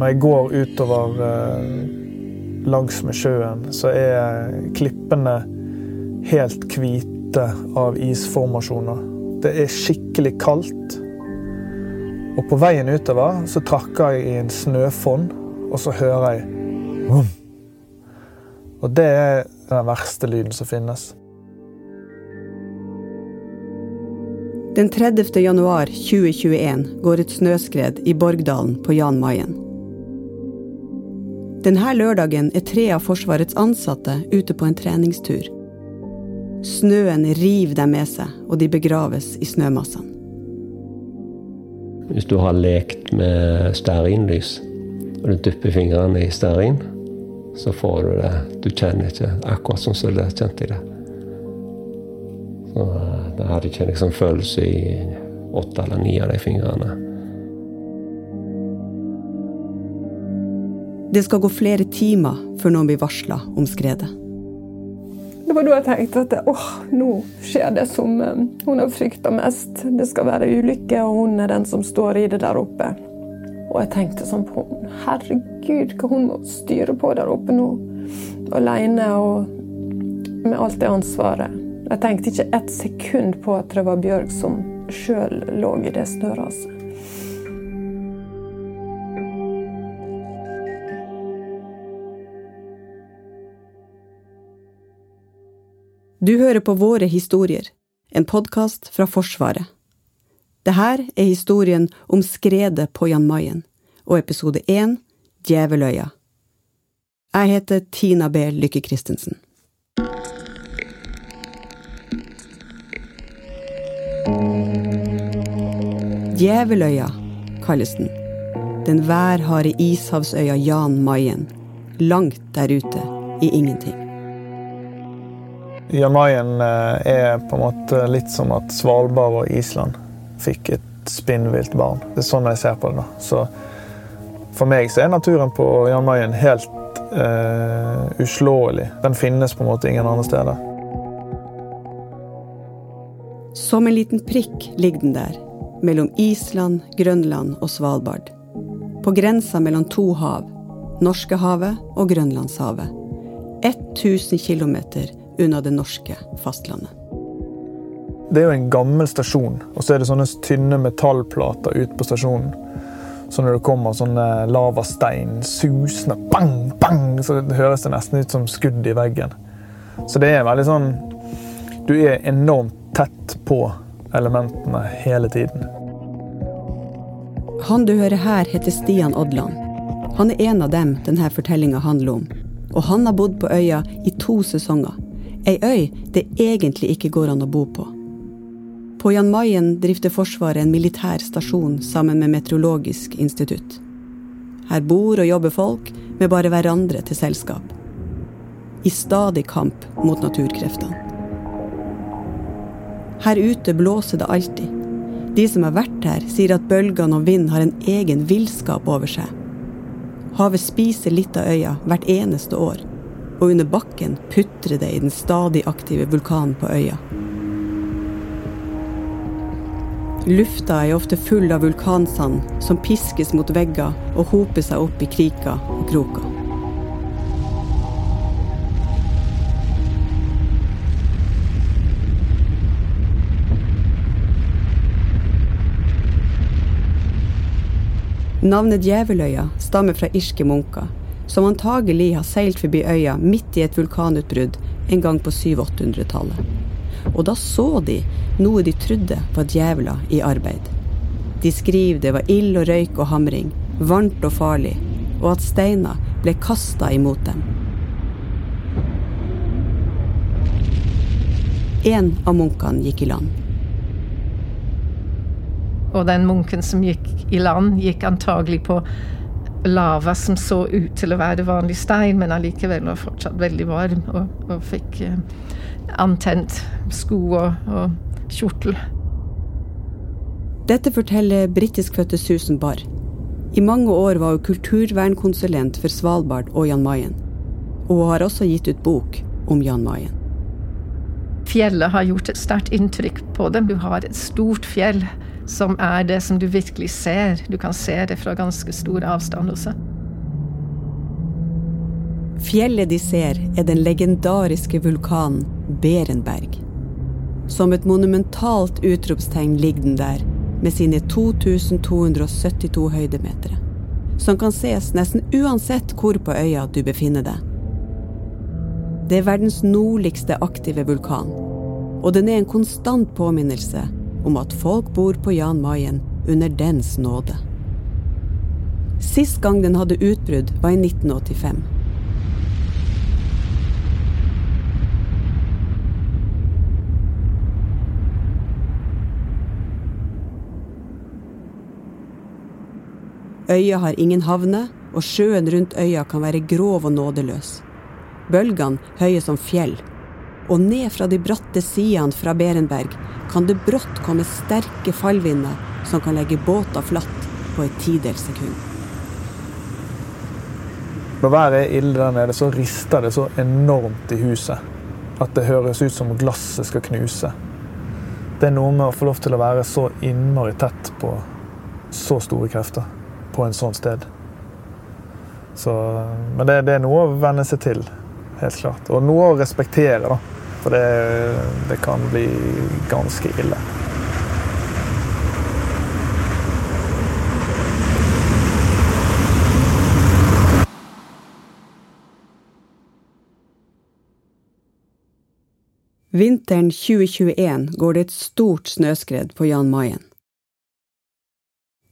Når jeg går utover eh, langs med sjøen, så er klippene helt hvite av isformasjoner. Det er skikkelig kaldt. Og på veien utover så trakker jeg i en snøfonn, og så hører jeg Vum. Og det er den verste lyden som finnes. Den 30. januar 2021 går et snøskred i Borgdalen på Jan Mayen. Denne lørdagen er tre av Forsvarets ansatte ute på en treningstur. Snøen river dem med seg, og de begraves i snømassene. Hvis du har lekt med stearinlys, og du dypper fingrene i stearin, så får du det Du kjenner ikke akkurat sånn som du kjente det. Så da det hadde ikke liksom følelse i åtte eller ni av de fingrene. Det skal gå flere timer før noen blir varsla om skredet. Det var da jeg tenkte at åh, nå skjer det som eh, hun har frykta mest. Det skal være ulykke, og hun er den som står i det der oppe. Og jeg tenkte sånn på henne. Herregud, hva hun må styre på der oppe nå. Aleine og med alt det ansvaret. Jeg tenkte ikke ett sekund på at det var Bjørg som sjøl lå i det snøraset. Du hører på Våre historier, en podkast fra Forsvaret. Det her er historien om skredet på Jan Mayen, og episode én, Djeveløya. Jeg heter Tina B. Lykke Christensen. Djeveløya kalles den. Den værharde ishavsøya Jan Mayen. Langt der ute i ingenting. Jan Mayen eh, er på en måte litt som at Svalbard og Island fikk et spinnvilt barn. Det er sånn jeg ser på det. nå. Så for meg så er naturen på Jan Mayen helt uh, uslåelig. Den finnes på en måte ingen andre steder. Som en liten prikk ligger den der, mellom Island, Grønland og Svalbard. På grensa mellom to hav, Norskehavet og Grønlandshavet. 1000 km unna det norske fastlandet. Det er jo en gammel stasjon, og så er det sånne tynne metallplater ute på stasjonen. Så når det kommer sånne lavastein susende bang, bang, så det høres det nesten ut som skudd i veggen. Så det er veldig sånn Du er enormt tett på elementene hele tiden. Han du hører her, heter Stian Odland. Han er en av dem denne fortellinga handler om. Og han har bodd på øya i to sesonger. Ei øy det egentlig ikke går an å bo på. På Jan Mayen drifter Forsvaret en militær stasjon sammen med Meteorologisk institutt. Her bor og jobber folk med bare hverandre til selskap. I stadig kamp mot naturkreftene. Her ute blåser det alltid. De som har vært her, sier at bølgene og vind har en egen villskap over seg. Havet spiser litt av øya hvert eneste år, og under bakken putrer det i den stadig aktive vulkanen på øya. Lufta er ofte full av vulkansand som piskes mot vegger og hoper seg opp i kriker og kroker. Navnet Djeveløya stammer fra irske munker, som antagelig har seilt forbi øya midt i et vulkanutbrudd en gang på 700-800-tallet. Og da så de noe de trodde var djevler i arbeid. De skriver det var ild og røyk og hamring, varmt og farlig, og at steiner ble kasta imot dem. En av munkene gikk i land. Og den munken som gikk i land, gikk antagelig på lava som så ut til å være vanlig stein, men allikevel var fortsatt veldig varm og, og fikk eh, antent sko og, og kjortel. Dette forteller britiskfødte Susan Barr. I mange år var hun kulturvernkonsulent for Svalbard og Jan Mayen. Og hun har også gitt ut bok om Jan Mayen. Fjellet har gjort et sterkt inntrykk på dem. Du har et stort fjell som er det som du virkelig ser. Du kan se det fra ganske stor avstand også. Fjellet de ser, er den legendariske vulkanen Berenberg. Som et monumentalt utropstegn ligger den der, med sine 2272 høydemeter. Som kan ses nesten uansett hvor på øya du befinner deg. Det er verdens nordligste aktive vulkan, og den er en konstant påminnelse om at folk bor på Jan Mayen under dens nåde. Sist gang den hadde utbrudd, var i 1985. Øya har ingen havner, og sjøen rundt øya kan være grov og nådeløs. Bølgene høye som fjell, og ned fra de bratte sidene fra Berenberg kan det brått komme sterke fallvinder som kan legge båter flatt på et tidels sekund. Når været er ille der nede, så rister det så enormt i huset at det høres ut som glasset skal knuse. Det er noe med å få lov til å være så innmari tett på så store krefter på en sånn sted. Så, men det, det, er noe å venne seg til, helt klart. Og noe å respektere, da. For det, det kan bli ganske ille. Vinteren 2021 går det et stort snøskred på Jan Mayen.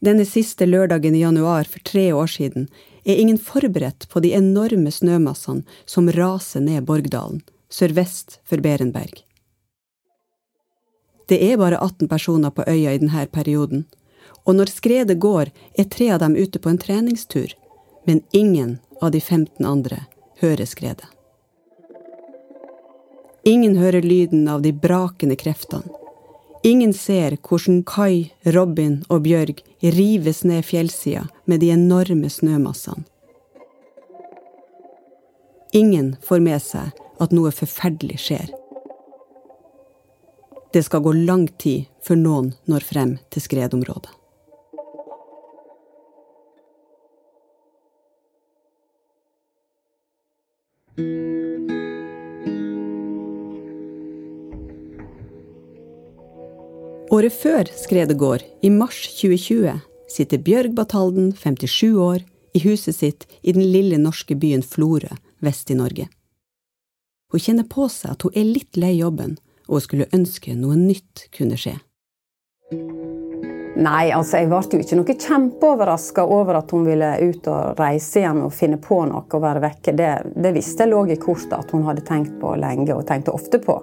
Denne siste lørdagen i januar for tre år siden er ingen forberedt på de enorme snømassene som raser ned Borgdalen, sørvest for Berenberg. Det er bare 18 personer på øya i denne perioden, og når skredet går, er tre av dem ute på en treningstur, men ingen av de 15 andre hører skredet. Ingen hører lyden av de brakende kreftene. Ingen ser hvordan Kai, Robin og Bjørg rives ned fjellsida med de enorme snømassene. Ingen får med seg at noe forferdelig skjer. Det skal gå lang tid før noen når frem til skredområdet. Året før skredet går, i mars 2020, sitter Bjørg Batalden, 57 år, i huset sitt i den lille norske byen Florø, vest i Norge. Hun kjenner på seg at hun er litt lei jobben, og hun skulle ønske noe nytt kunne skje. Nei, altså jeg ble jo ikke noe kjempeoverraska over at hun ville ut og reise igjen og finne på noe og være vekke. Det, det visste jeg lå i kortet at hun hadde tenkt på lenge og tenkte ofte på.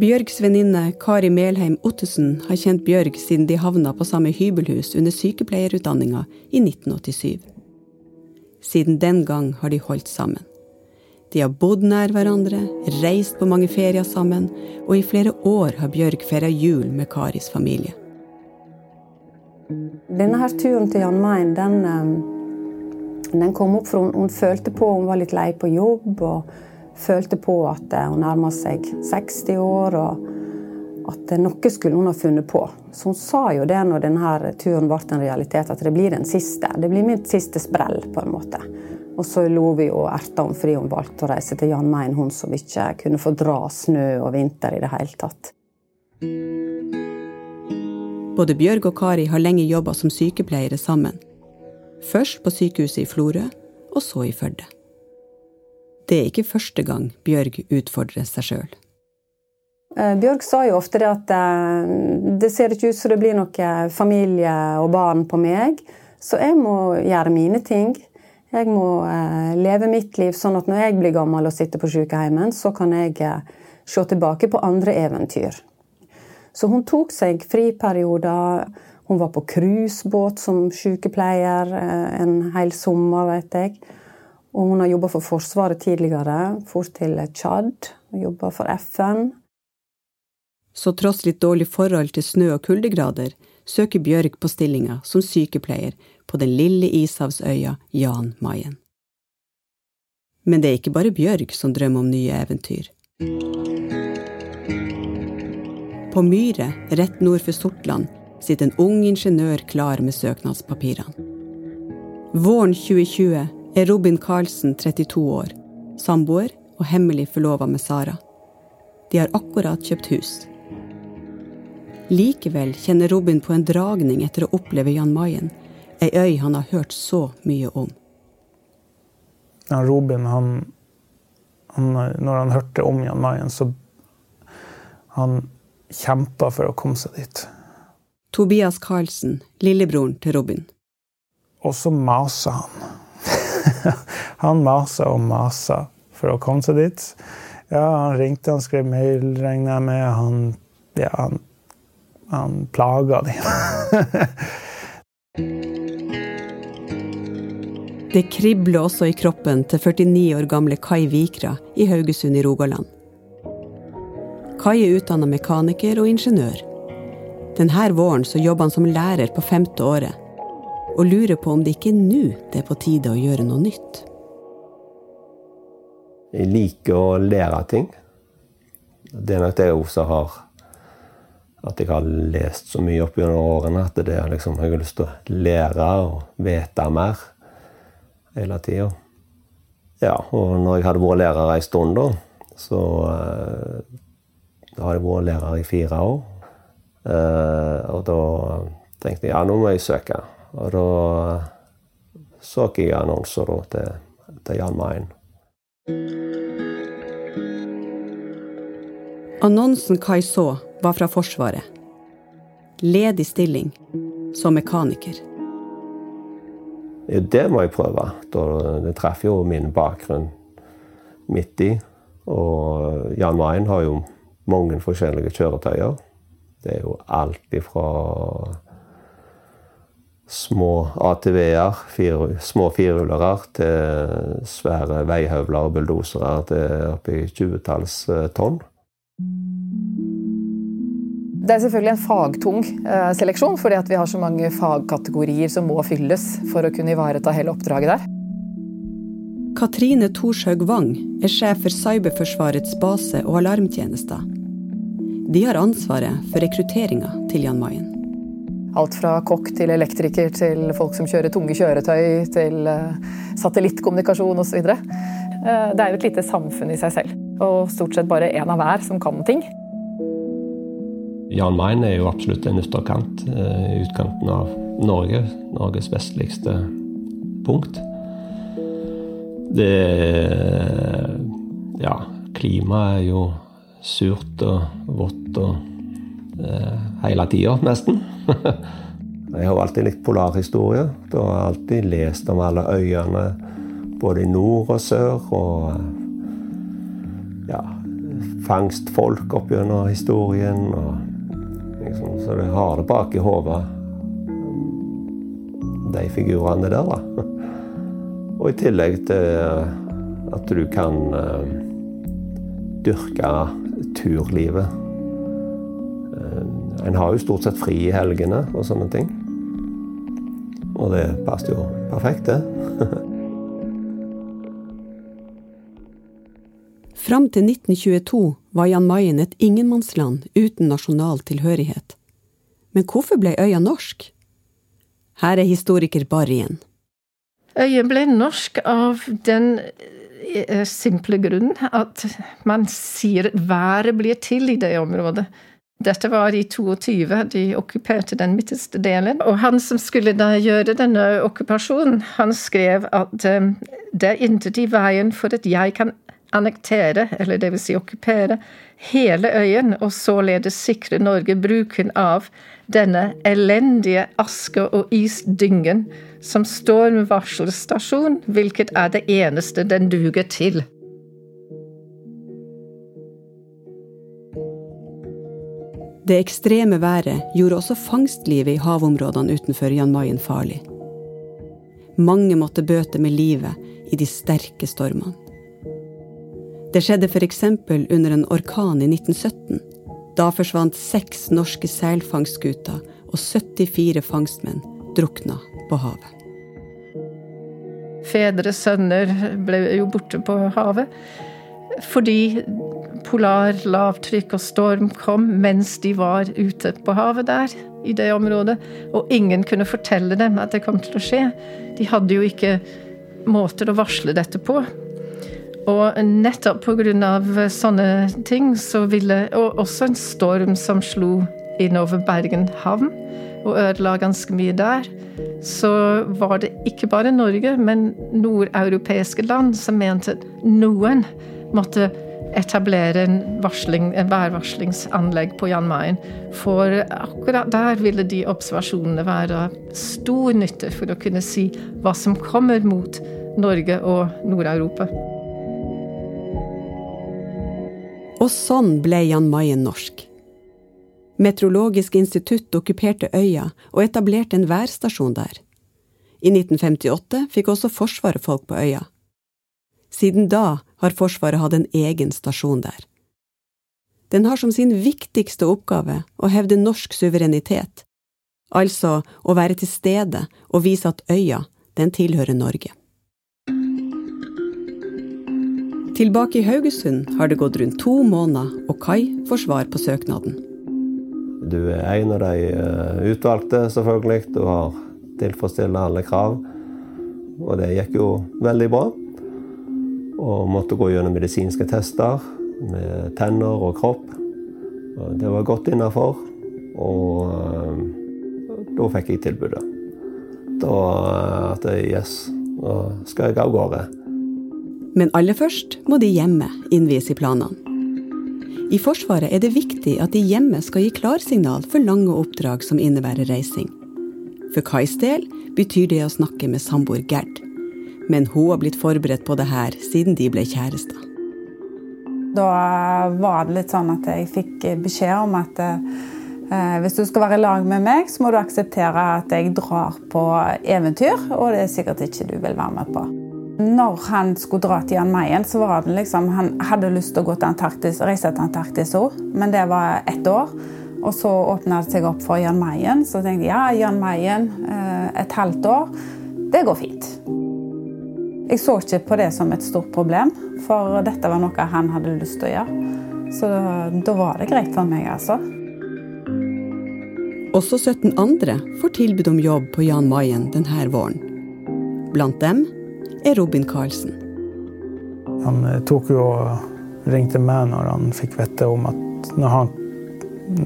Bjørgs venninne Kari Melheim Ottesen har kjent Bjørg siden de havna på samme hybelhus under sykepleierutdanninga i 1987. Siden den gang har de holdt sammen. De har bodd nær hverandre, reist på mange ferier sammen, og i flere år har Bjørg feira jul med Karis familie. Denne her turen til Jan Mayen, den, eh, den kom opp for hun, hun følte på hun var litt lei på jobb. og følte på at hun nærma seg 60 år, og at noe skulle hun ha funnet på. Så hun sa jo det når denne turen ble en realitet, at det blir den siste. Det blir mitt siste sprell, på en måte. Og så lo vi og erta om fordi hun valgte å reise til Jan Mayen, hun som ikke kunne få dra snø og vinter i det hele tatt. Både Bjørg og Kari har lenge jobba som sykepleiere sammen. Først på sykehuset i Florø, og så i Førde. Det er ikke første gang Bjørg utfordrer seg sjøl. Eh, Bjørg sa jo ofte det at eh, det ser ikke ut som det blir noe familie og barn på meg, så jeg må gjøre mine ting. Jeg må eh, leve mitt liv sånn at når jeg blir gammel og sitter på sykehjemmet, så kan jeg se tilbake på andre eventyr. Så hun tok seg friperioder. Hun var på cruisebåt som sykepleier en hel sommer, vet jeg. Og hun har jobba for Forsvaret tidligere. For til Tsjad. Jobba for FN. Så tross litt dårlig forhold til snø- og kuldegrader, søker Bjørg på stillinga som sykepleier på den lille ishavsøya Jan Mayen. Men det er ikke bare Bjørg som drømmer om nye eventyr. På Myre, rett nord for Sortland, sitter en ung ingeniør klar med søknadspapirene. Våren 2020 er Robin Karlsen 32 år, samboer og hemmelig forlova med Sara. De har akkurat kjøpt hus. Likevel kjenner Robin på en dragning etter å oppleve Jan Mayen, ei øy han har hørt så mye om. Ja, Robin, han, han, når han hørte om Jan Mayen, så han kjempa for å komme seg dit. Tobias Karlsen, lillebroren til Robin. Og så maser han. han maser og maser for å komme seg dit. Ja, han ringte, han skrev mail, regner jeg med. Han, ja, han, han plaga dem. det kribler også i kroppen til 49 år gamle Kai Vikra i Haugesund i Rogaland. Kai er utdanna mekaniker og ingeniør. Denne våren så jobber han som lærer på femte året, og lurer på om det ikke er nå det er på tide å gjøre noe nytt. Jeg liker å lære ting. Det er nok det jeg også har At jeg har lest så mye opp gjennom årene at det er liksom, jeg har lyst til å lære og vite mer hele tida. Ja, og når jeg hadde vært lærer ei stund, da, så eh, da hadde jeg vært lærer i fire år. Uh, og da tenkte jeg ja, nå må jeg søke. Og da søker jeg annonser da, til, til Jan Mayen. Annonsen Kai så, var fra Forsvaret. Ledig stilling som mekaniker. Det må jeg prøve. Det treffer jo min bakgrunn midt i. Og Jan Mayen har jo mange forskjellige kjøretøyer. Det er jo alt ifra små ATV-er, små firehjulere, til svære veihøvler og bulldosere til oppi 20-talls eh, tonn. Det er selvfølgelig en fagtung eh, seleksjon, fordi vi har så mange fagkategorier som må fylles for å kunne ivareta hele oppdraget der. Katrine Thorshaug Wang er sjef for Cyberforsvarets base- og alarmtjenester. De har ansvaret for rekrutteringa til Jan Mayen. Alt fra kokk til elektriker til folk som kjører tunge kjøretøy, til eh, satellittkommunikasjon osv. Eh, det er jo et lite samfunn i seg selv, og stort sett bare én av hver som kan ting. Jan Mayen er jo absolutt en ytterkant eh, utkanten av Norge. Norges vestligste punkt. Det Ja, klimaet er jo surt og vått og eh, hele tida, nesten. jeg har alltid likt polarhistorie. Da har jeg alltid lest om alle øyene både i nord og sør. Og ja, fangstfolk opp gjennom historien. Og, liksom, så det har det bak i hodet, de figurene der. da. Og i tillegg til at du kan uh, dyrke turlivet. Eh, en har jo stort sett fri i helgene og sånne ting. Og det passet jo perfekt, det. Fram til 1922 var Jan Mayen et ingenmannsland uten nasjonal tilhørighet. Men hvorfor ble øya norsk? Her er historiker Barrien. Øya ble norsk av den Eh, simple grunnen at man sier været blir til i det området. Dette var i 22, de okkuperte den midterste delen. Og han som skulle da gjøre denne okkupasjonen, han skrev at um, det er intet i veien for at jeg kan annektere, eller vil si okkupere, hele øyen, og således sikre Norge bruken av denne elendige aske- og isdyngen som stormvarselstasjon, hvilket er det eneste den duger til. Det ekstreme været gjorde også fangstlivet i havområdene utenfor Jan Mayen farlig. Mange måtte bøte med livet i de sterke stormene. Det skjedde f.eks. under en orkan i 1917. Da forsvant seks norske seilfangstskuter, og 74 fangstmenn drukna på havet. Fedre, sønner ble jo borte på havet fordi polar, lavtrykk og storm kom mens de var ute på havet der, i det området. Og ingen kunne fortelle dem at det kom til å skje. De hadde jo ikke måter å varsle dette på. Og nettopp pga. sånne ting, så ville Og også en storm som slo innover Bergen havn og ødela ganske mye der, så var det ikke bare Norge, men nordeuropeiske land som mente at noen måtte etablere en, varsling, en værvarslingsanlegg på Jan Mayen. For akkurat der ville de observasjonene være stor nytte for å kunne si hva som kommer mot Norge og Nord-Europa. Og sånn ble Jan Mayen norsk. Meteorologisk institutt okkuperte øya og etablerte en værstasjon der. I 1958 fikk også Forsvaret folk på øya. Siden da har Forsvaret hatt en egen stasjon der. Den har som sin viktigste oppgave å hevde norsk suverenitet, altså å være til stede og vise at øya, den tilhører Norge. Tilbake i Haugesund har det gått rundt to måneder, og Kai får svar på søknaden. Du er en av de eh, utvalgte, selvfølgelig. Du har tilfredsstilt alle krav. Og det gikk jo veldig bra og måtte gå gjennom medisinske tester med tenner og kropp. Det var godt innafor, og uh, da fikk jeg tilbudet. Da uh, at yes, nå skal jeg av gårde. Men aller først må de hjemme innvies i planene. I Forsvaret er det viktig at de hjemme skal gi klarsignal for lange oppdrag som innebærer reising. For Kais del betyr det å snakke med samboer Gerd men hun har blitt forberedt på det her siden de ble kjærester. Da var det litt sånn at jeg fikk beskjed om at eh, hvis du skal være i lag med meg, så må du akseptere at jeg drar på eventyr, og det er sikkert ikke du vil være med på. Når han skulle dra til Jan Mayen, så var det liksom, han hadde lyst til å gå til Antarktis, reise til Antarktis òg, men det var ett år. Og så åpna det seg opp for Jan Mayen, så tenkte jeg ja, Jan Mayen eh, et halvt år, det går fint. Jeg så ikke på det som et stort problem, for dette var noe han hadde lyst til å gjøre. Så da var det greit for meg, altså. Også 17 andre får tilbud om jobb på Jan Mayen denne våren. Blant dem er Robin Karlsen. Han eh, tok jo og ringte meg når han fikk vite om at når han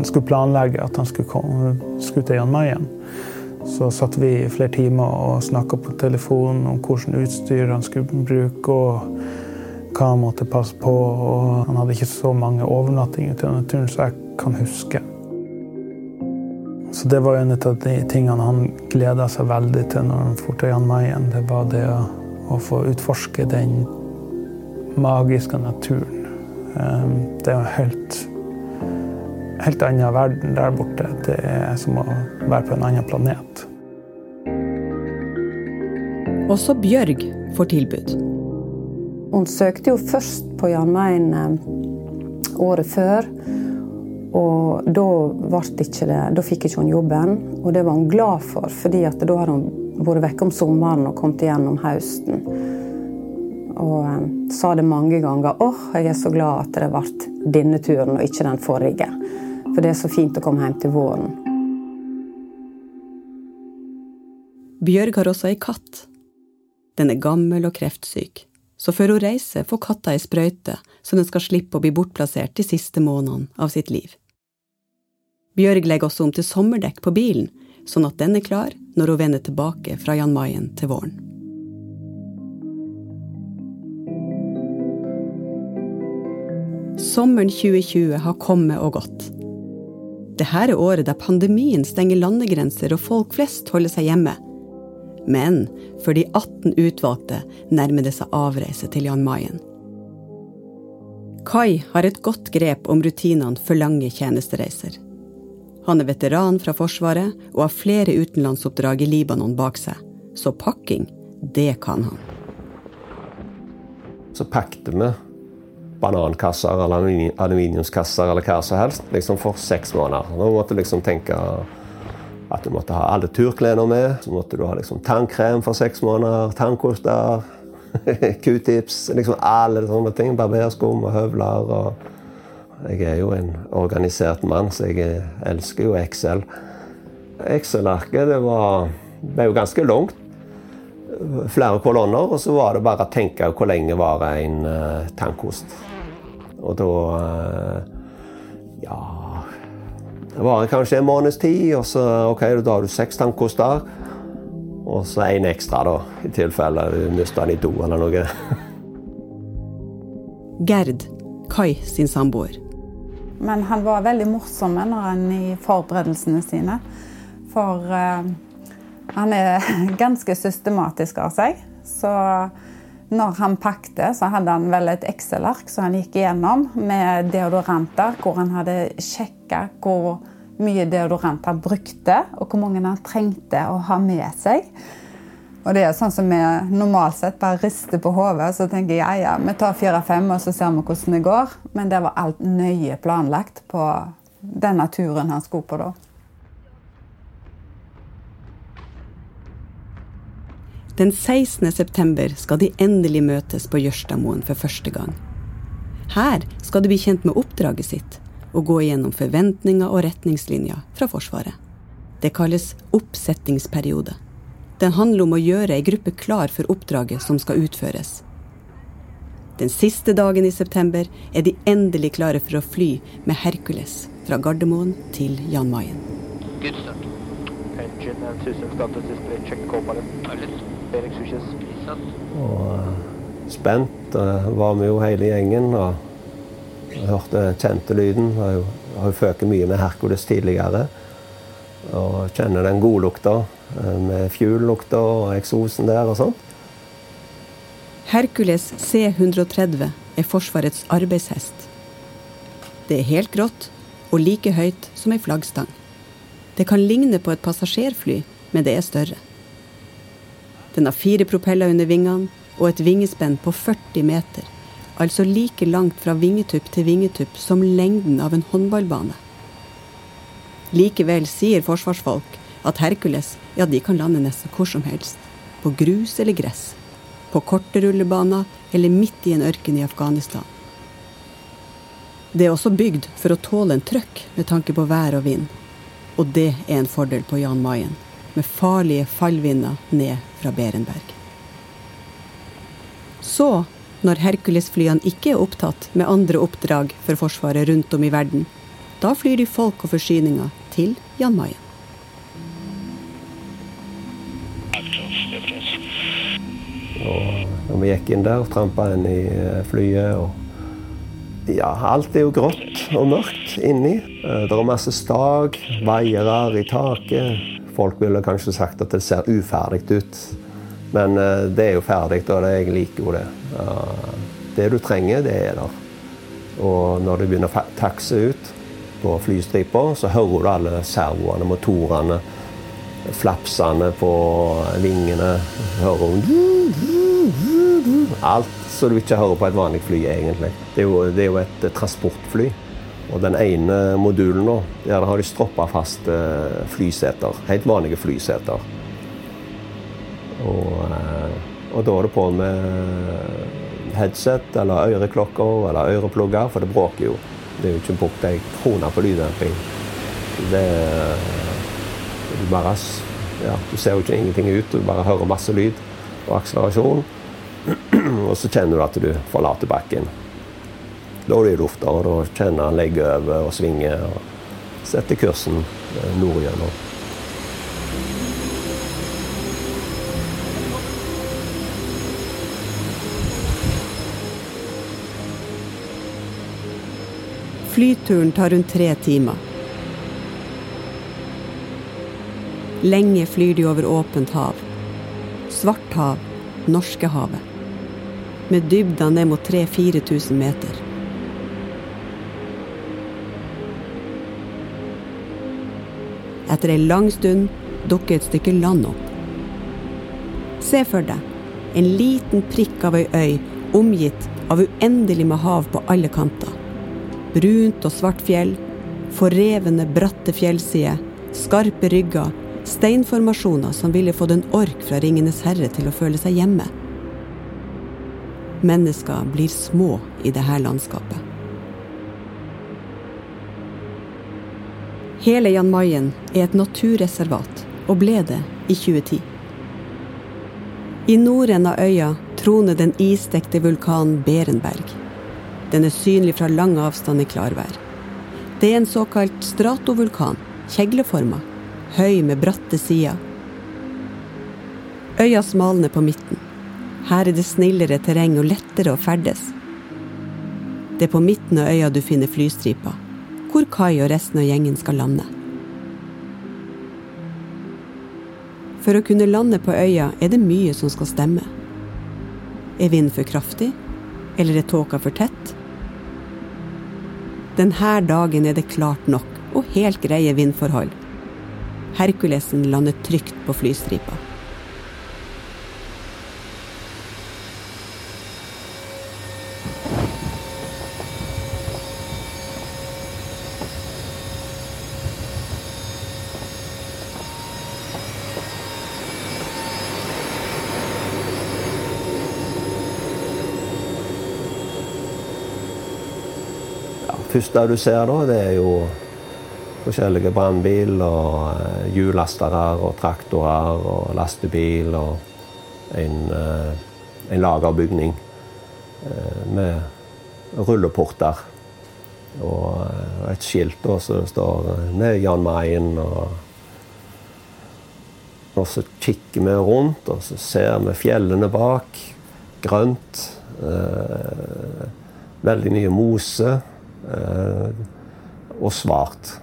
skulle planlegge at han skulle, komme, skulle til Jan Mayen, så satt vi i flere timer og snakka på telefonen om hvilket utstyr han skulle bruke, og hva han måtte passe på. Og han hadde ikke så mange overnattinger til denne turen så jeg kan huske. Så det var en av de tingene han gleda seg veldig til når han dro til Jan Mayen. Det var det å, å, få utforske den magiske naturen. Ehm, det er helt helt annen verden der borte. Det er som å være på en annen planet. Også Bjørg får tilbud. Hun søkte jo først på Jan Mayen eh, året før. Og da, det, da fikk ikke hun jobben, og det var hun glad for. fordi da hadde hun vært vekke om sommeren og kommet igjen om høsten. Og um, sa det mange ganger. 'Åh, jeg er så glad at det ble denne turen og ikke den forrige'. For det er så fint å komme hjem til våren. Bjørg har også ei katt. Den er gammel og kreftsyk, så før hun reiser, får katta ei sprøyte så den skal slippe å bli bortplassert de siste månedene av sitt liv. Bjørg legger også om til sommerdekk på bilen, sånn at den er klar når hun vender tilbake fra Jan Mayen til våren. Sommeren 2020 har kommet og gått. Dette er året der pandemien stenger landegrenser og folk flest holder seg hjemme. Men for de 18 utvalgte nærmer det seg avreise til Jan Mayen. Kai har et godt grep om rutinene for lange tjenestereiser. Han er veteran fra Forsvaret og har flere utenlandsoppdrag i Libanon bak seg, så pakking, det kan han. Så pakket vi banankasser eller aluminiumskasser eller hva som helst liksom for seks måneder. Nå måtte du liksom tenke at du måtte ha alle turklærne med. Så måtte du ha liksom tannkrem for seks måneder, tannkoster, q-tips liksom Alle sånne ting. Barberskum og høvler. Og jeg er jo en organisert mann, så jeg elsker jo Excel. Excel-arket det var, ble jo ganske langt. flere kolonner, og så var det bare å tenke hvor lenge varer en uh, tannkost. Og da uh, Ja Det varer kanskje en måneds tid, og så ok, da har du seks tannkoster. Og så én ekstra, da, i tilfelle du mister den i do eller noe. Gerd, Kai sin samboer. Men han var veldig morsom når han i forberedelsene sine. For uh, han er ganske systematisk av seg. Så når han pakte, så hadde han vel et Excel-ark som han gikk igjennom med deodoranter, hvor han hadde sjekka hvor mye deodorant han brukte, og hvor mange han trengte å ha med seg. Og det er sånn som vi normalt sett bare rister på hodet, så tenker jeg ja, ja, vi tar fire-fem, og så ser vi hvordan det går. Men det var alt nøye planlagt på denne turen han skulle på da. Den 16. september skal de endelig møtes på Jørstadmoen for første gang. Her skal de bli kjent med oppdraget sitt og gå igjennom forventninger og retningslinjer fra Forsvaret. Det kalles oppsettingsperiode. Den handler om å gjøre ei gruppe klar for oppdraget som skal utføres. Den siste dagen i september er de endelig klare for å fly med Hercules fra Gardermoen til Jan Mayen. Engine and system status display check co-pilot. Og uh, spent uh, var vi jo hele gjengen. og jeg hørte kjente lyden. Jeg har jo føket mye med Hercules tidligere. Og kjenner den godlukta uh, med fuel-lukta og eksosen der og sånn. Hercules C130 er Forsvarets arbeidshest. Det er helt grått og like høyt som ei flaggstang. Det kan ligne på et passasjerfly, men det er større. Den har fire propeller under vingene og et vingespenn på 40 meter, altså like langt fra vingetupp til vingetupp som lengden av en håndballbane. Likevel sier forsvarsfolk at Hercules ja, de kan lande nesten hvor som helst. På grus eller gress. På korte rullebaner eller midt i en ørken i Afghanistan. Det er også bygd for å tåle en trøkk med tanke på vær og vind. Og det er en fordel på Jan Mayen med farlige fallvinder ned fra Berenberg. Så, når Hercules-flyene ikke er opptatt med andre oppdrag for Forsvaret rundt om i verden, da flyr de folk og forsyninger til Jan Mayen. Og når vi gikk inn der, trampa inn i eh, flyet og Ja, alt er jo grått og mørkt inni. Eh, det er masse stag, vaiere i taket. Folk ville kanskje sagt at det ser uferdig ut. Men uh, det er jo ferdig, og jeg liker jo det. Det du trenger, det er der. Og når du begynner å takse ut på flystripa, så hører du alle servoene, motorene, flapsene på vingene. Hører hun Alt som du ikke hører på et vanlig fly, egentlig. Det er jo, det er jo et transportfly. Og den ene modulen nå, der har de stroppa fast eh, flyseter. Helt vanlige flyseter. Og, eh, og da er det på med headset eller øreklokker eller øreplugger, for det bråker jo. Det er jo ikke brukt ei krone på lyddemping. Det, det bare, ja, Du ser jo ikke ingenting ut, du bare hører masse lyd og akselerasjon. og så kjenner du at du forlater bakken. Da er det i lufta, og da kjenner han legger over og svinger og setter kursen eh, nordgjennom. Flyturen tar rundt tre timer. Lenge flyr de over åpent hav. Svart hav, Norskehavet. Med dybder ned mot 3000-4000 meter. Etter ei lang stund dukker et stykke land opp. Se for deg en liten prikk av ei øy omgitt av uendelig med hav på alle kanter. Brunt og svart fjell, forrevne, bratte fjellsider, skarpe rygger, steinformasjoner som ville fått en ork fra Ringenes herre til å føle seg hjemme. Mennesker blir små i dette landskapet. Hele Jan Mayen er et naturreservat, og ble det i 2010. I norden av øya troner den isdekte vulkanen Berenberg. Den er synlig fra lang avstand i klarvær. Det er en såkalt stratovulkan, kjegleforma, høy med bratte sider. Øya smalner på midten. Her er det snillere terreng og lettere å ferdes. Det er på midten av øya du finner flystripa, hvor Kai og resten av gjengen skal lande. For å kunne lande på øya er det mye som skal stemme. Er vinden for kraftig? Eller er tåka for tett? Denne dagen er det klart nok og helt greie vindforhold. Herkulesen lander trygt på flystripa. Første du ser da, det er jo forskjellige brannbil og eh, og traktorer og lastebil og en, eh, en lagerbygning eh, med rulleporter. Og et skilt da, så det står med Jan Mayen. Og, og så kikker vi rundt, og så ser vi fjellene bak. Grønt. Veldig mye mose. Eh, og svart.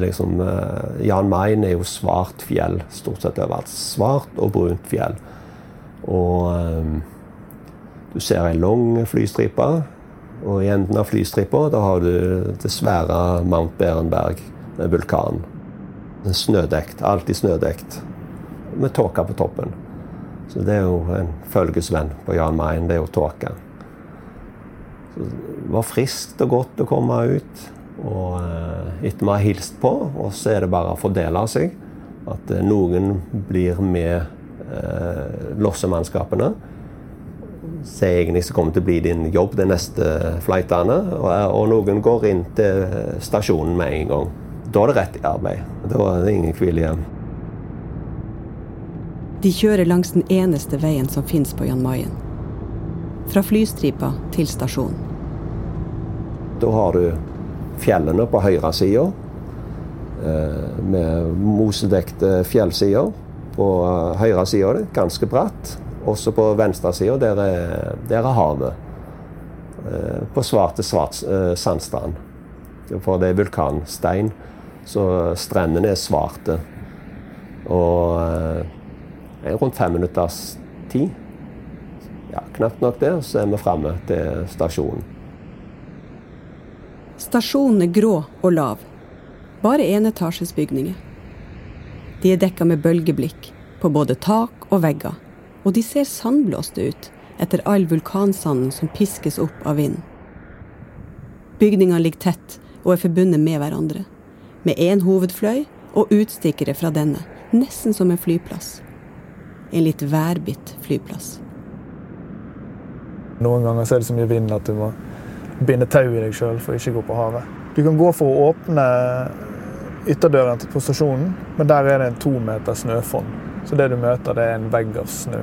Liksom, eh, Jan Mayen er jo svart fjell stort sett overalt. Svart og brunt fjell. Og um, du ser ei lang flystripe, og i enden av flystripa har du det svære Mount Berenberg med vulkan. Snødekt. Alltid snødekt. Med tåke på toppen. Så det er jo en følgesvenn på Jan Mayen. Det er jo tåke. Det var friskt og godt å komme ut. Og eh, etter vi har hilst på, og så er det bare å fordele seg. At eh, noen blir med eh, lossemannskapene. Som egentlig som kommer til å bli din jobb de neste flightene. Og, og, noen går inn til stasjonen med en gang. Da er det rett i arbeid. Da er det ingen hvile igjen. De kjører langs den eneste veien som fins på Jan Mayen. Fra flystripa til stasjonen. Da har du fjellene på høyre side, eh, med mosedekte fjellsider. På høyre side er det ganske bratt. Også på venstre side der, der er, havet. Eh, på svarte svart eh, sandstrand. For det er vulkanstein, så strendene er svarte. Og rundt fem minutters tid, ja, knapt nok det, så er vi framme til stasjonen. Stasjonen er grå og lav. Bare enetasjesbygninger. De er dekka med bølgeblikk på både tak og vegger, og de ser sandblåste ut etter all vulkansanden som piskes opp av vinden. Bygningene ligger tett og er forbundet med hverandre, med én hovedfløy og utstikkere fra denne, nesten som en flyplass. En litt værbitt flyplass. Noen ganger er det så mye vind at du må binde tau i deg sjøl for å ikke gå på havet. Du kan gå for å åpne ytterdøren på stasjonen, men der er det en to meter snøfonn. Så det du møter, det er en vegg av snø.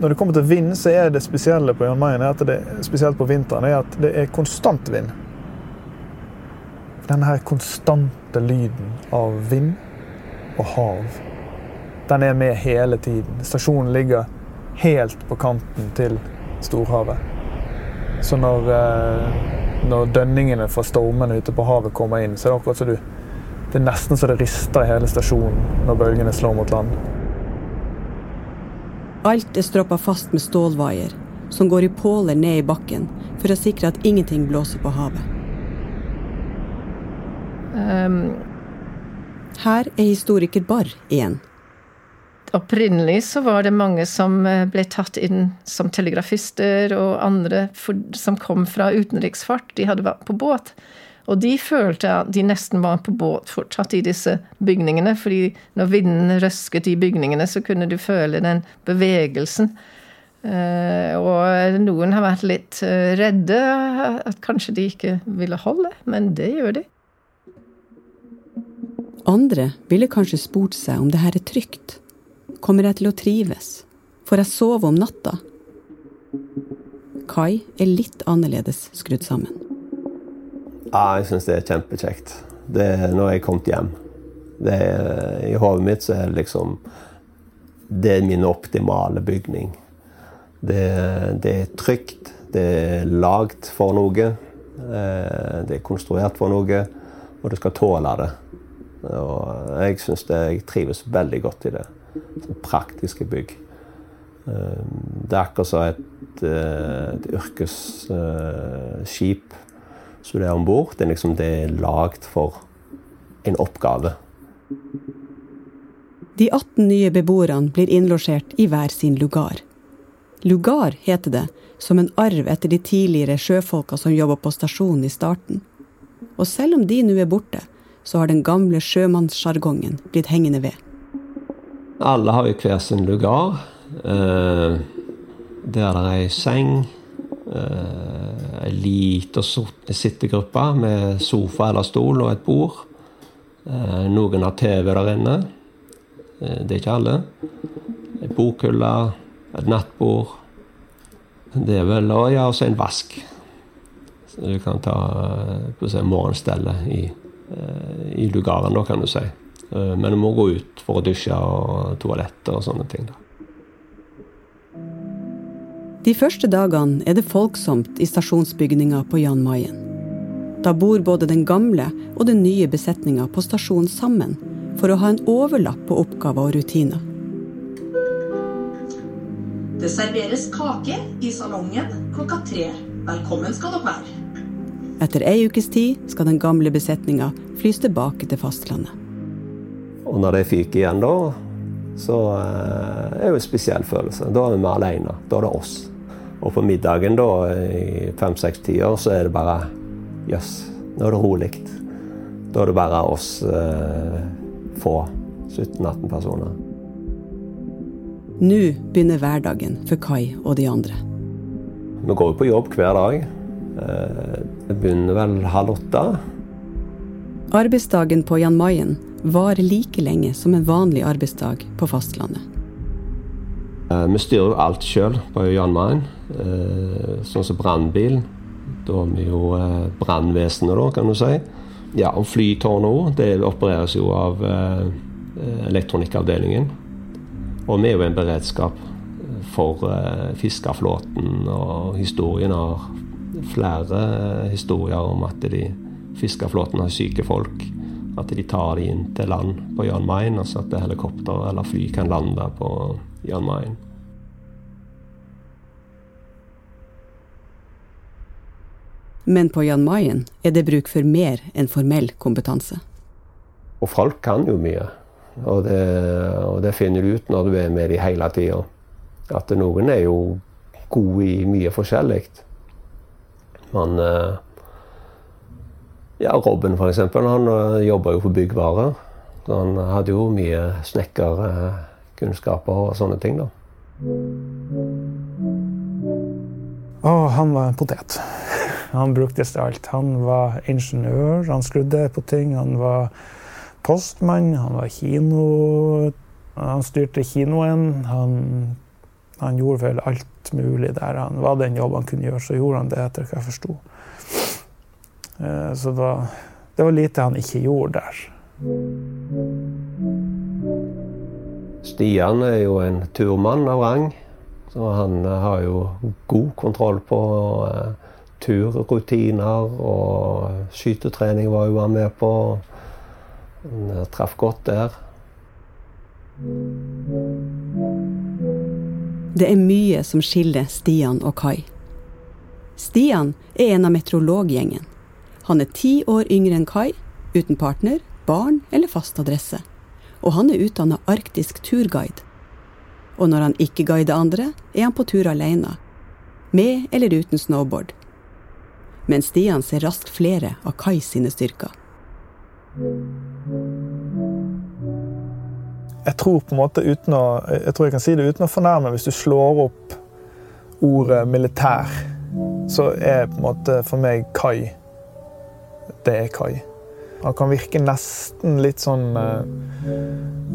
Når det kommer til vind, så er det spesielle på Jan Mayen, det, spesielt på vinteren, er at det er konstant vind. Denne her konstante lyden av vind og hav, den er med hele tiden. Stasjonen ligger helt på kanten til storhavet. Så når, eh, når dønningene fra stormene ute på havet kommer inn, så er det akkurat som du Det er nesten så det rister i hele stasjonen når bølgene slår mot land. Alt er stroppa fast med stålvaier, som går i påler ned i bakken for å sikre at ingenting blåser på havet. Um. Her er historiker Barr igjen. Opprinnelig så var det mange som eh, ble tatt inn som telegrafister og andre for, som kom fra utenriksfart. De hadde vært på båt. Og de følte at de nesten var på båt fortsatt i disse bygningene. fordi når vinden røsket i bygningene, så kunne du føle den bevegelsen. Uh, og noen har vært litt uh, redde, at kanskje de ikke ville holde, men det gjør de. Andre ville kanskje spurt seg om det her er trygt Kommer jeg til å trives? Får jeg sove om natta? Kai er litt annerledes skrudd sammen. Ja, jeg syns det er kjempekjekt. Det er når jeg er kommet hjem. Er, I hodet mitt så er det liksom Det er min optimale bygning. Det, det er trygt. Det er lagd for noe. Eh, det er konstruert for noe, og du skal tåle det. Og jeg syns jeg trives veldig godt i det. Praktiske bygg. Eh, det er akkurat som et, eh, et yrkesskip som det er om bord. Det er liksom det er lagd for en oppgave. De 18 nye beboerne blir innlosjert i hver sin lugar. Lugar heter det, som en arv etter de tidligere sjøfolka som jobba på stasjonen i starten. Og selv om de nå er borte, så har den gamle sjømannssjargongen blitt hengende ved. Alle har jo hver sin lugar. Eh, der det er ei seng, eh, ei lita sittegruppe med sofa eller stol og et bord. Eh, noen har TV der inne. Det er ikke alle. Ei bokhylle, et nattbord. Det er vel Og ja, også en vask. Så du kan ta på si, morgenstellet i, i lugaren, da, kan du si. Men du må gå ut for å dusje og toaletter og sånne ting. da. De første dagene er det folksomt i stasjonsbygninga på Jan Mayen. Da bor både den gamle og den nye besetninga på stasjonen sammen for å ha en overlapp på oppgaver og rutiner. Det serveres kake i salongen klokka tre. Velkommen skal dere være. Etter ei ukes tid skal den gamle besetninga flys tilbake til fastlandet. Og når det fyker igjen da, så eh, er det jo en spesiell følelse. Da er vi alene. Da er det oss. Og på middagen da, i fem-seks-tider, så er det bare Jøss, yes, nå er det rolig. Da er det bare oss eh, få. 17-18 personer. Nå begynner hverdagen for Kai og de andre. Vi går jo på jobb hver dag. Eh, det begynner vel halv åtte. Arbeidsdagen på Jan Mayen varer like lenge som en vanlig arbeidsdag på fastlandet. Eh, vi styrer jo alt sjøl på Jan Mayen. Eh, sånn som brannbilen. Da har vi jo eh, brannvesenet, kan du si. Ja, og flytårnet òg. Det opereres jo av elektronikkavdelingen. Og vi er jo en beredskap for fiskerflåten, og historien har flere historier om at de fiskerflåten har syke folk. At de tar de inn til land på Jan Mayen, altså at helikopter eller fly kan lande på Jan Mayen. Men på Jan Mayen er det bruk for mer enn formell kompetanse. Og folk kan jo mye. Og det, og det finner du ut når du er med dem hele tida. At noen er jo gode i mye forskjellig. Men eh, ja, Robin f.eks. Han eh, jobba jo for byggvarer. Så han hadde jo mye snekkerkunnskaper og sånne ting. da. Å, han var en potet. Han bruktes til alt. Han var ingeniør, han skrudde på ting. Han var postmann, han var kino... Han styrte kinoen. Han, han gjorde vel alt mulig der. Han var den jobben han kunne gjøre, så gjorde han det etter hva jeg forsto. Eh, så det var, det var lite han ikke gjorde der. Stian er jo en turmann av rang. Så han har jo god kontroll på uh, turrutiner og skytetrening var jo han med på. Han eh, traff godt der. Det er mye som skiller Stian og Kai. Stian er en av meteorologgjengen. Han er ti år yngre enn Kai, uten partner, barn eller fast adresse. Og han er utdanna arktisk turguide. Og når han ikke guider andre, er han på tur alene. Med eller uten snowboard men Stian ser raskt flere av Kai sine styrker. Jeg tror på en måte uten å, jeg tror jeg kan si det uten å fornærme, hvis du slår opp ordet militær, så er på en måte for meg Kai det er Kai. Han kan virke nesten litt sånn eh,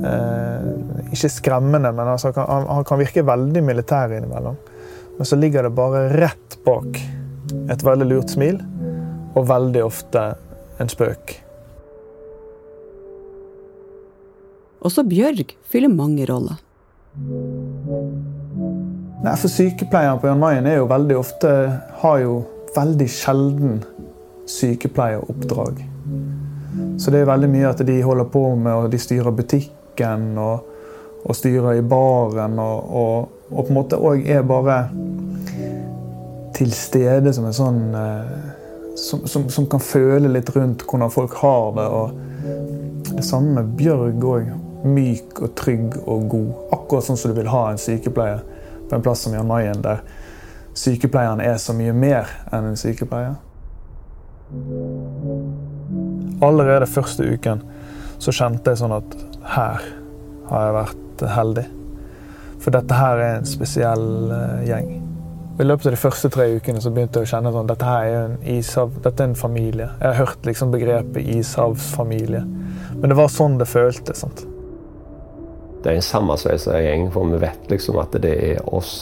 eh, Ikke skremmende, men altså, han, kan, han, kan, virke veldig militær innimellom. Men så ligger det bare rett bak et veldig lurt smil, og veldig ofte en spøk. Også Bjørg fyller mange roller. Nei, for Sykepleieren på Jan Mayen er jo veldig ofte har jo veldig sjelden sykepleieroppdrag. Så det er veldig mye at de holder på med og de styrer butikken og, og styrer i baren. Og, og, og, på en måte òg er bare til stede som en sånn eh, som, som, som, kan føle litt rundt hvordan folk har det. Og det samme med Bjørg òg. Myk og trygg og god. Akkurat sånn som du vil ha en sykepleier på en plass som Jan Mayen, der sykepleieren er så mye mer enn en sykepleier. Allerede første uken så kjente jeg sånn at her har jeg vært heldig. For dette her er en spesiell eh, gjeng. I løpet av de første tre ukene så begynte jeg å kjenne sånn dette her er en ishav, dette er en familie. Jeg har hørt liksom begrepet ishavsfamilie. Men det var sånn det føltes. sant? Det er en sammensveisa gjeng, for vi vet liksom at det er oss.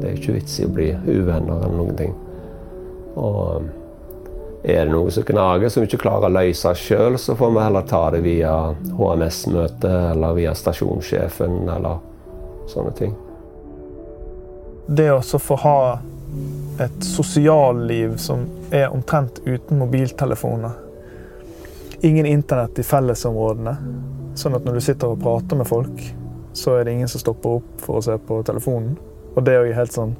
Det er ikke vits i å bli uvenner eller noen ting. Og er det noe som gnager som vi ikke klarer å løse sjøl, så får vi heller ta det via HMS-møte eller via stasjonssjefen eller sånne ting. Det å få ha et sosialliv som er omtrent uten mobiltelefoner. Ingen internett i fellesområdene. Sånn at når du sitter og prater med folk, så er det ingen som stopper opp for å se på telefonen. Og det er jo helt sånn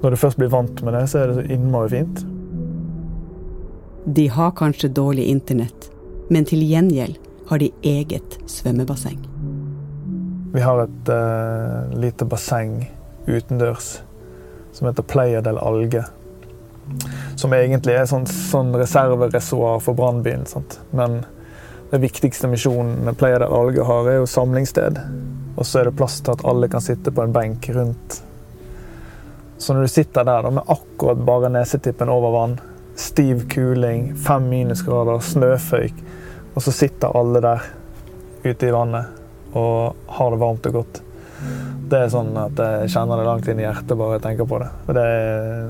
Når du først blir vant med det, så er det så innmari fint. De har kanskje dårlig internett, men til gjengjeld har de eget svømmebasseng. Vi har et uh, lite basseng utendørs som heter Playa del Alge. Som egentlig er sånn, sånn reservereservoar for brannbilen. Men den viktigste misjonen Playa del Alge har, er jo samlingssted. Og så er det plass til at alle kan sitte på en benk rundt. Så når du sitter der da, med akkurat bare nesetippen over vann, stiv kuling, fem minusgrader, snøføyk, og så sitter alle der ute i vannet og har det varmt og godt. Det er sånn at jeg kjenner det langt inn i hjertet bare jeg tenker på det. Det er,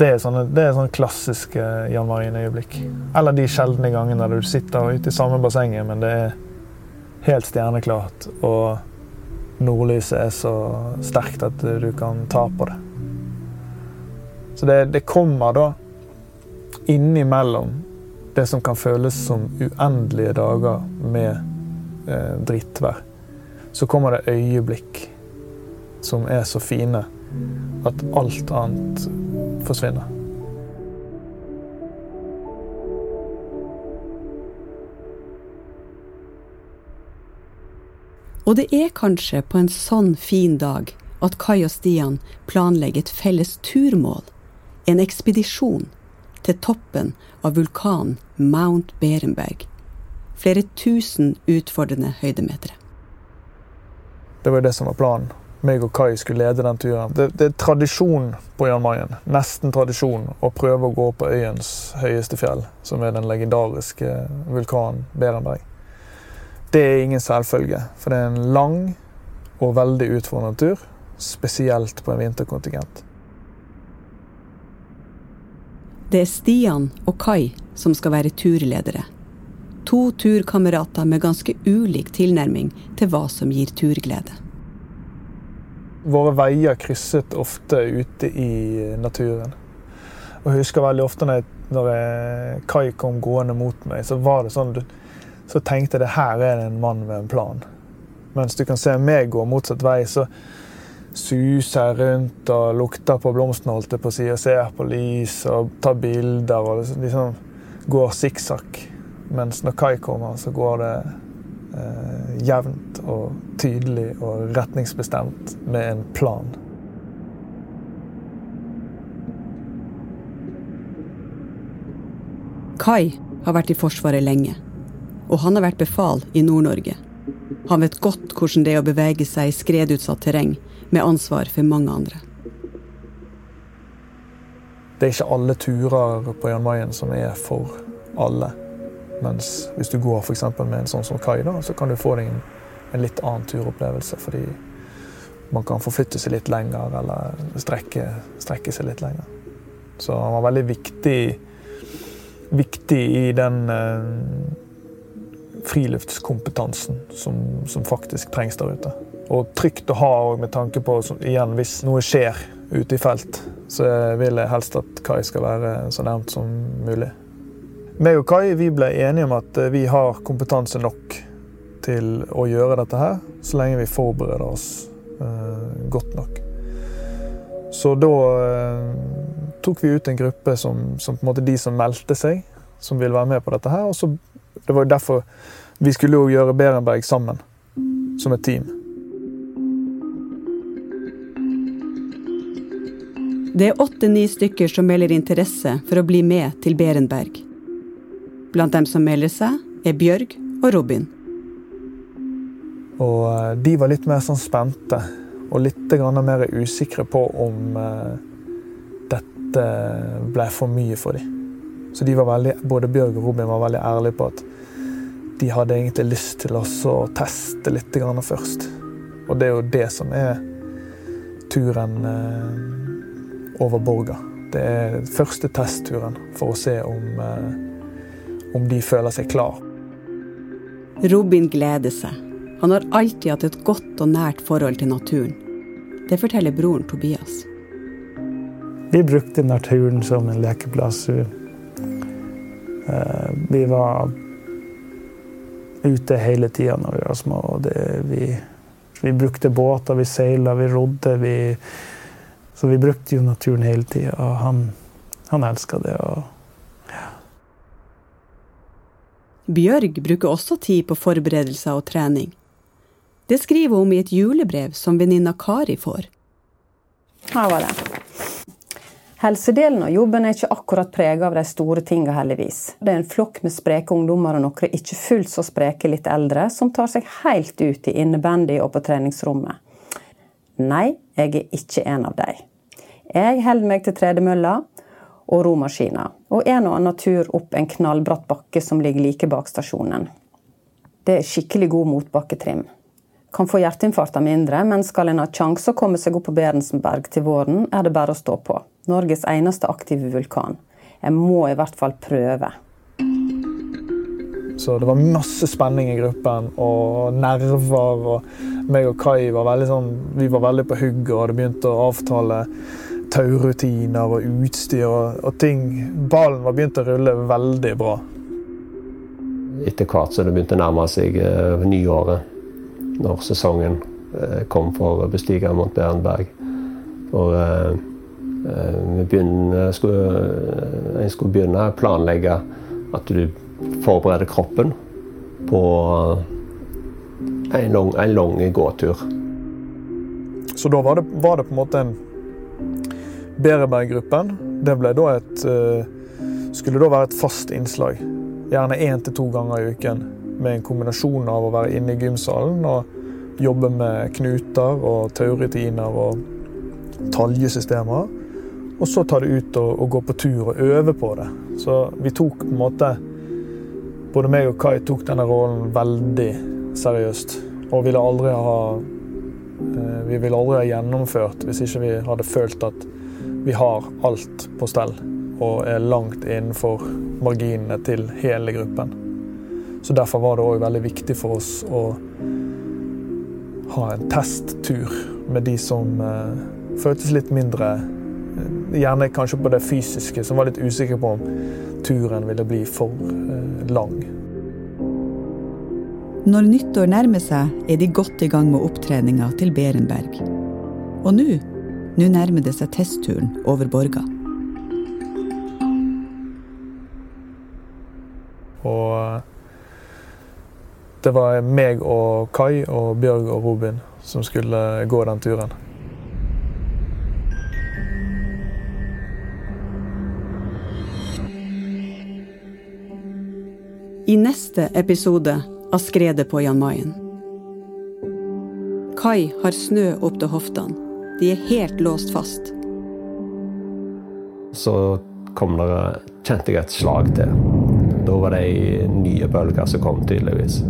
det er sånne, det er sånne klassiske Jan Marien-øyeblikk. Eller de sjeldne gangene der du sitter ute i samme bassenget, men det er helt stjerneklart, og nordlyset er så sterkt at du kan ta på det. Så det, det kommer da innimellom det som kan føles som uendelige dager med eh, drittvær så kommer det øyeblikk som er så fine at alt annet forsvinner. Og det er kanskje på en sånn fin dag at Kai og Stian planlegger et felles turmål. En ekspedisjon til toppen av vulkanen Mount Berenberg. Flere tusen utfordrende høydemetere. Det var det som var planen. Meg og Kai skulle lede den turen. Det, det er tradisjon på Jan Mayen, nesten tradisjon, å prøve å gå på øyens høyeste fjell, som er den legendariske vulkanen Berenberg. Det er ingen selvfølge, for det er en lang og veldig utfordrende tur, spesielt på en vinterkontingent. Det er Stian og Kai som skal være turledere. To turkamerater med ganske ulik tilnærming til hva som gir turglede. Våre veier krysset ofte ute i naturen. Og jeg husker veldig ofte når, jeg, når jeg, Kai kom gående mot meg, så var det sånn så tenkte jeg det her er det en mann med en plan. Mens du kan se meg gå motsatt vei, så suser rundt og lukter på blomstene holdt jeg på å si, og ser på lys og tar bilder og liksom går sikksakk. Mens når Kai kommer, så går det eh, jevnt og tydelig og retningsbestemt med en plan. Kai har vært i Forsvaret lenge, og han har vært befal i Nord-Norge. Han vet godt hvordan det er å bevege seg i skredutsatt terreng, med ansvar for mange andre. Det er ikke alle turer på Jan som er for alle. Mens hvis du går for med en sånn som kai, da, så kan du få deg en, en litt annen turopplevelse. Fordi man kan forflytte seg litt lenger eller strekke, strekke seg litt lenger. Så han var veldig viktig, viktig i den eh, friluftskompetansen som, som, faktisk trengs der ute. Og trygt å ha med tanke på igjen, hvis noe skjer ute i felt, så vil jeg helst at Kai skal være så nærmt som mulig. Meg og Kai vi ble enige om at vi har kompetanse nok til å gjøre dette her, så lenge vi forbereder oss eh, godt nok. Så da eh, tok vi ut en gruppe som, som, på en måte de som meldte seg, som ville være med på dette her. Og så, det var jo derfor vi skulle jo gjøre Berenberg sammen, som et team. Det er åtte-ni stykker som melder interesse for å bli med til Berenberg. Blant dem som melder seg, er Bjørg og Robin. Og eh, de var litt mer sånn spente og litt mer usikre på om uh, dette ble for mye for dem. Så de veldig, både Bjørg og Robin var veldig ærlige på at de hadde egentlig lyst til å teste litt først. Og det er jo det som er turen uh, over Borga. Det er første testturen for å se om, eh, om de føler seg klar. Robin gleder seg. Han har alltid hatt et godt og nært forhold til naturen. Det forteller broren Tobias. Vi brukte naturen som en lekeplass. Eh, vi var ute hele tida når vi var små. Det, vi, vi, brukte båter, vi seila, vi rodde. Vi, så vi brukte jo naturen hele tida, og han, han elska det. Og, ja. Bjørg bruker også tid på forberedelser og trening. Det skriver hun i et julebrev som venninna Kari får. Her var det. Helsedelen av jobben er ikke akkurat prega av de store tinga, heldigvis. Det er en flokk med spreke ungdommer og noen ikke fullt så spreke litt eldre, som tar seg helt ut i innebandy og på treningsrommet. Nei, jeg er ikke en av dem. Jeg holder meg til tredemølla og romaskiner, og en og annen tur opp en knallbratt bakke som ligger like bak stasjonen. Det er skikkelig god motbakketrim. Kan få hjerteinfarkter mindre, men skal en ha sjanse å komme seg opp på Berensenberg til våren, er det bare å stå på. Norges eneste aktive vulkan. Jeg må i hvert fall prøve. Så det var masse spenning i gruppen og nerver. og meg og Kai var veldig, sånn, var veldig på hugget og hadde begynt å avtale taurutiner og utstyr og, og, ting. Ballen var begynt å rulle veldig bra. Etter hvert så det begynte å nærme seg uh, nyåret, når sesongen uh, kom for å bestige Mont Berenberg. For uh, vi begynner, skulle, jeg skulle begynne å planlegge at du forbereder kroppen på en lang, en lang gåtur. Så da var det, var det på en måte en Bereberg-gruppen det da et, eh, skulle da være et fast innslag. Gjerne én til to ganger i uken. Med en kombinasjon av å være inne i gymsalen og jobbe med knuter og taurutiner og taljesystemer. Og så ta det ut og, og, gå på tur og øve på det. Så vi tok på en måte Både meg og Kai tok denne rollen veldig seriøst. Og ville aldri ha eh, Vi ville aldri ha gjennomført hvis ikke vi hadde følt at vi har alt på stell og er langt innenfor marginene til hele gruppen. Så Derfor var det òg veldig viktig for oss å ha en testtur med de som eh, føltes litt mindre eh, Gjerne kanskje på det fysiske, som var litt usikker på om turen ville bli for eh, lang. Når nyttår nærmer seg, er de godt i gang med opptreninga til Berenberg. Og nå nå nærmer det seg testturen over Borga. Og eh, det var meg og Kai og Bjørg og Robin som skulle gå den turen. I neste episode av Skredet på Jan Mayen. Kai har snø opp til hoftene. De er helt låst fast. Så kom det, kjente jeg et slag til. da var det nye bølger som kom, tydeligvis.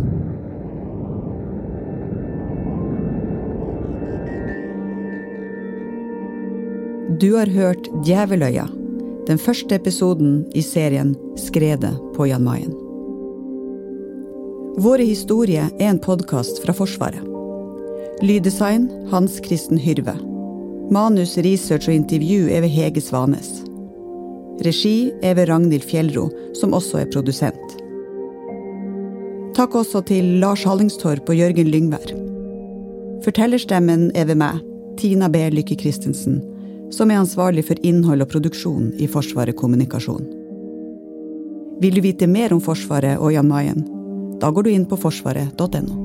Du har hørt Djeveløya, den første episoden i serien Skredet på Jan Mayen. Våre historier er en podkast fra Forsvaret. Lyddesign Hans Kristen Hyrve. Manus, research og intervju er ved Hege Svanes. Regi er ved Ragnhild Fjellro, som også er produsent. Takk også til Lars Hallingstorp og Jørgen Lyngvær. Fortellerstemmen er ved meg, Tina B. Lykke Christensen, som er ansvarlig for innhold og produksjon i Forsvaret kommunikasjon. Vil du vite mer om Forsvaret og Jan Mayen? Da går du inn på forsvaret.no.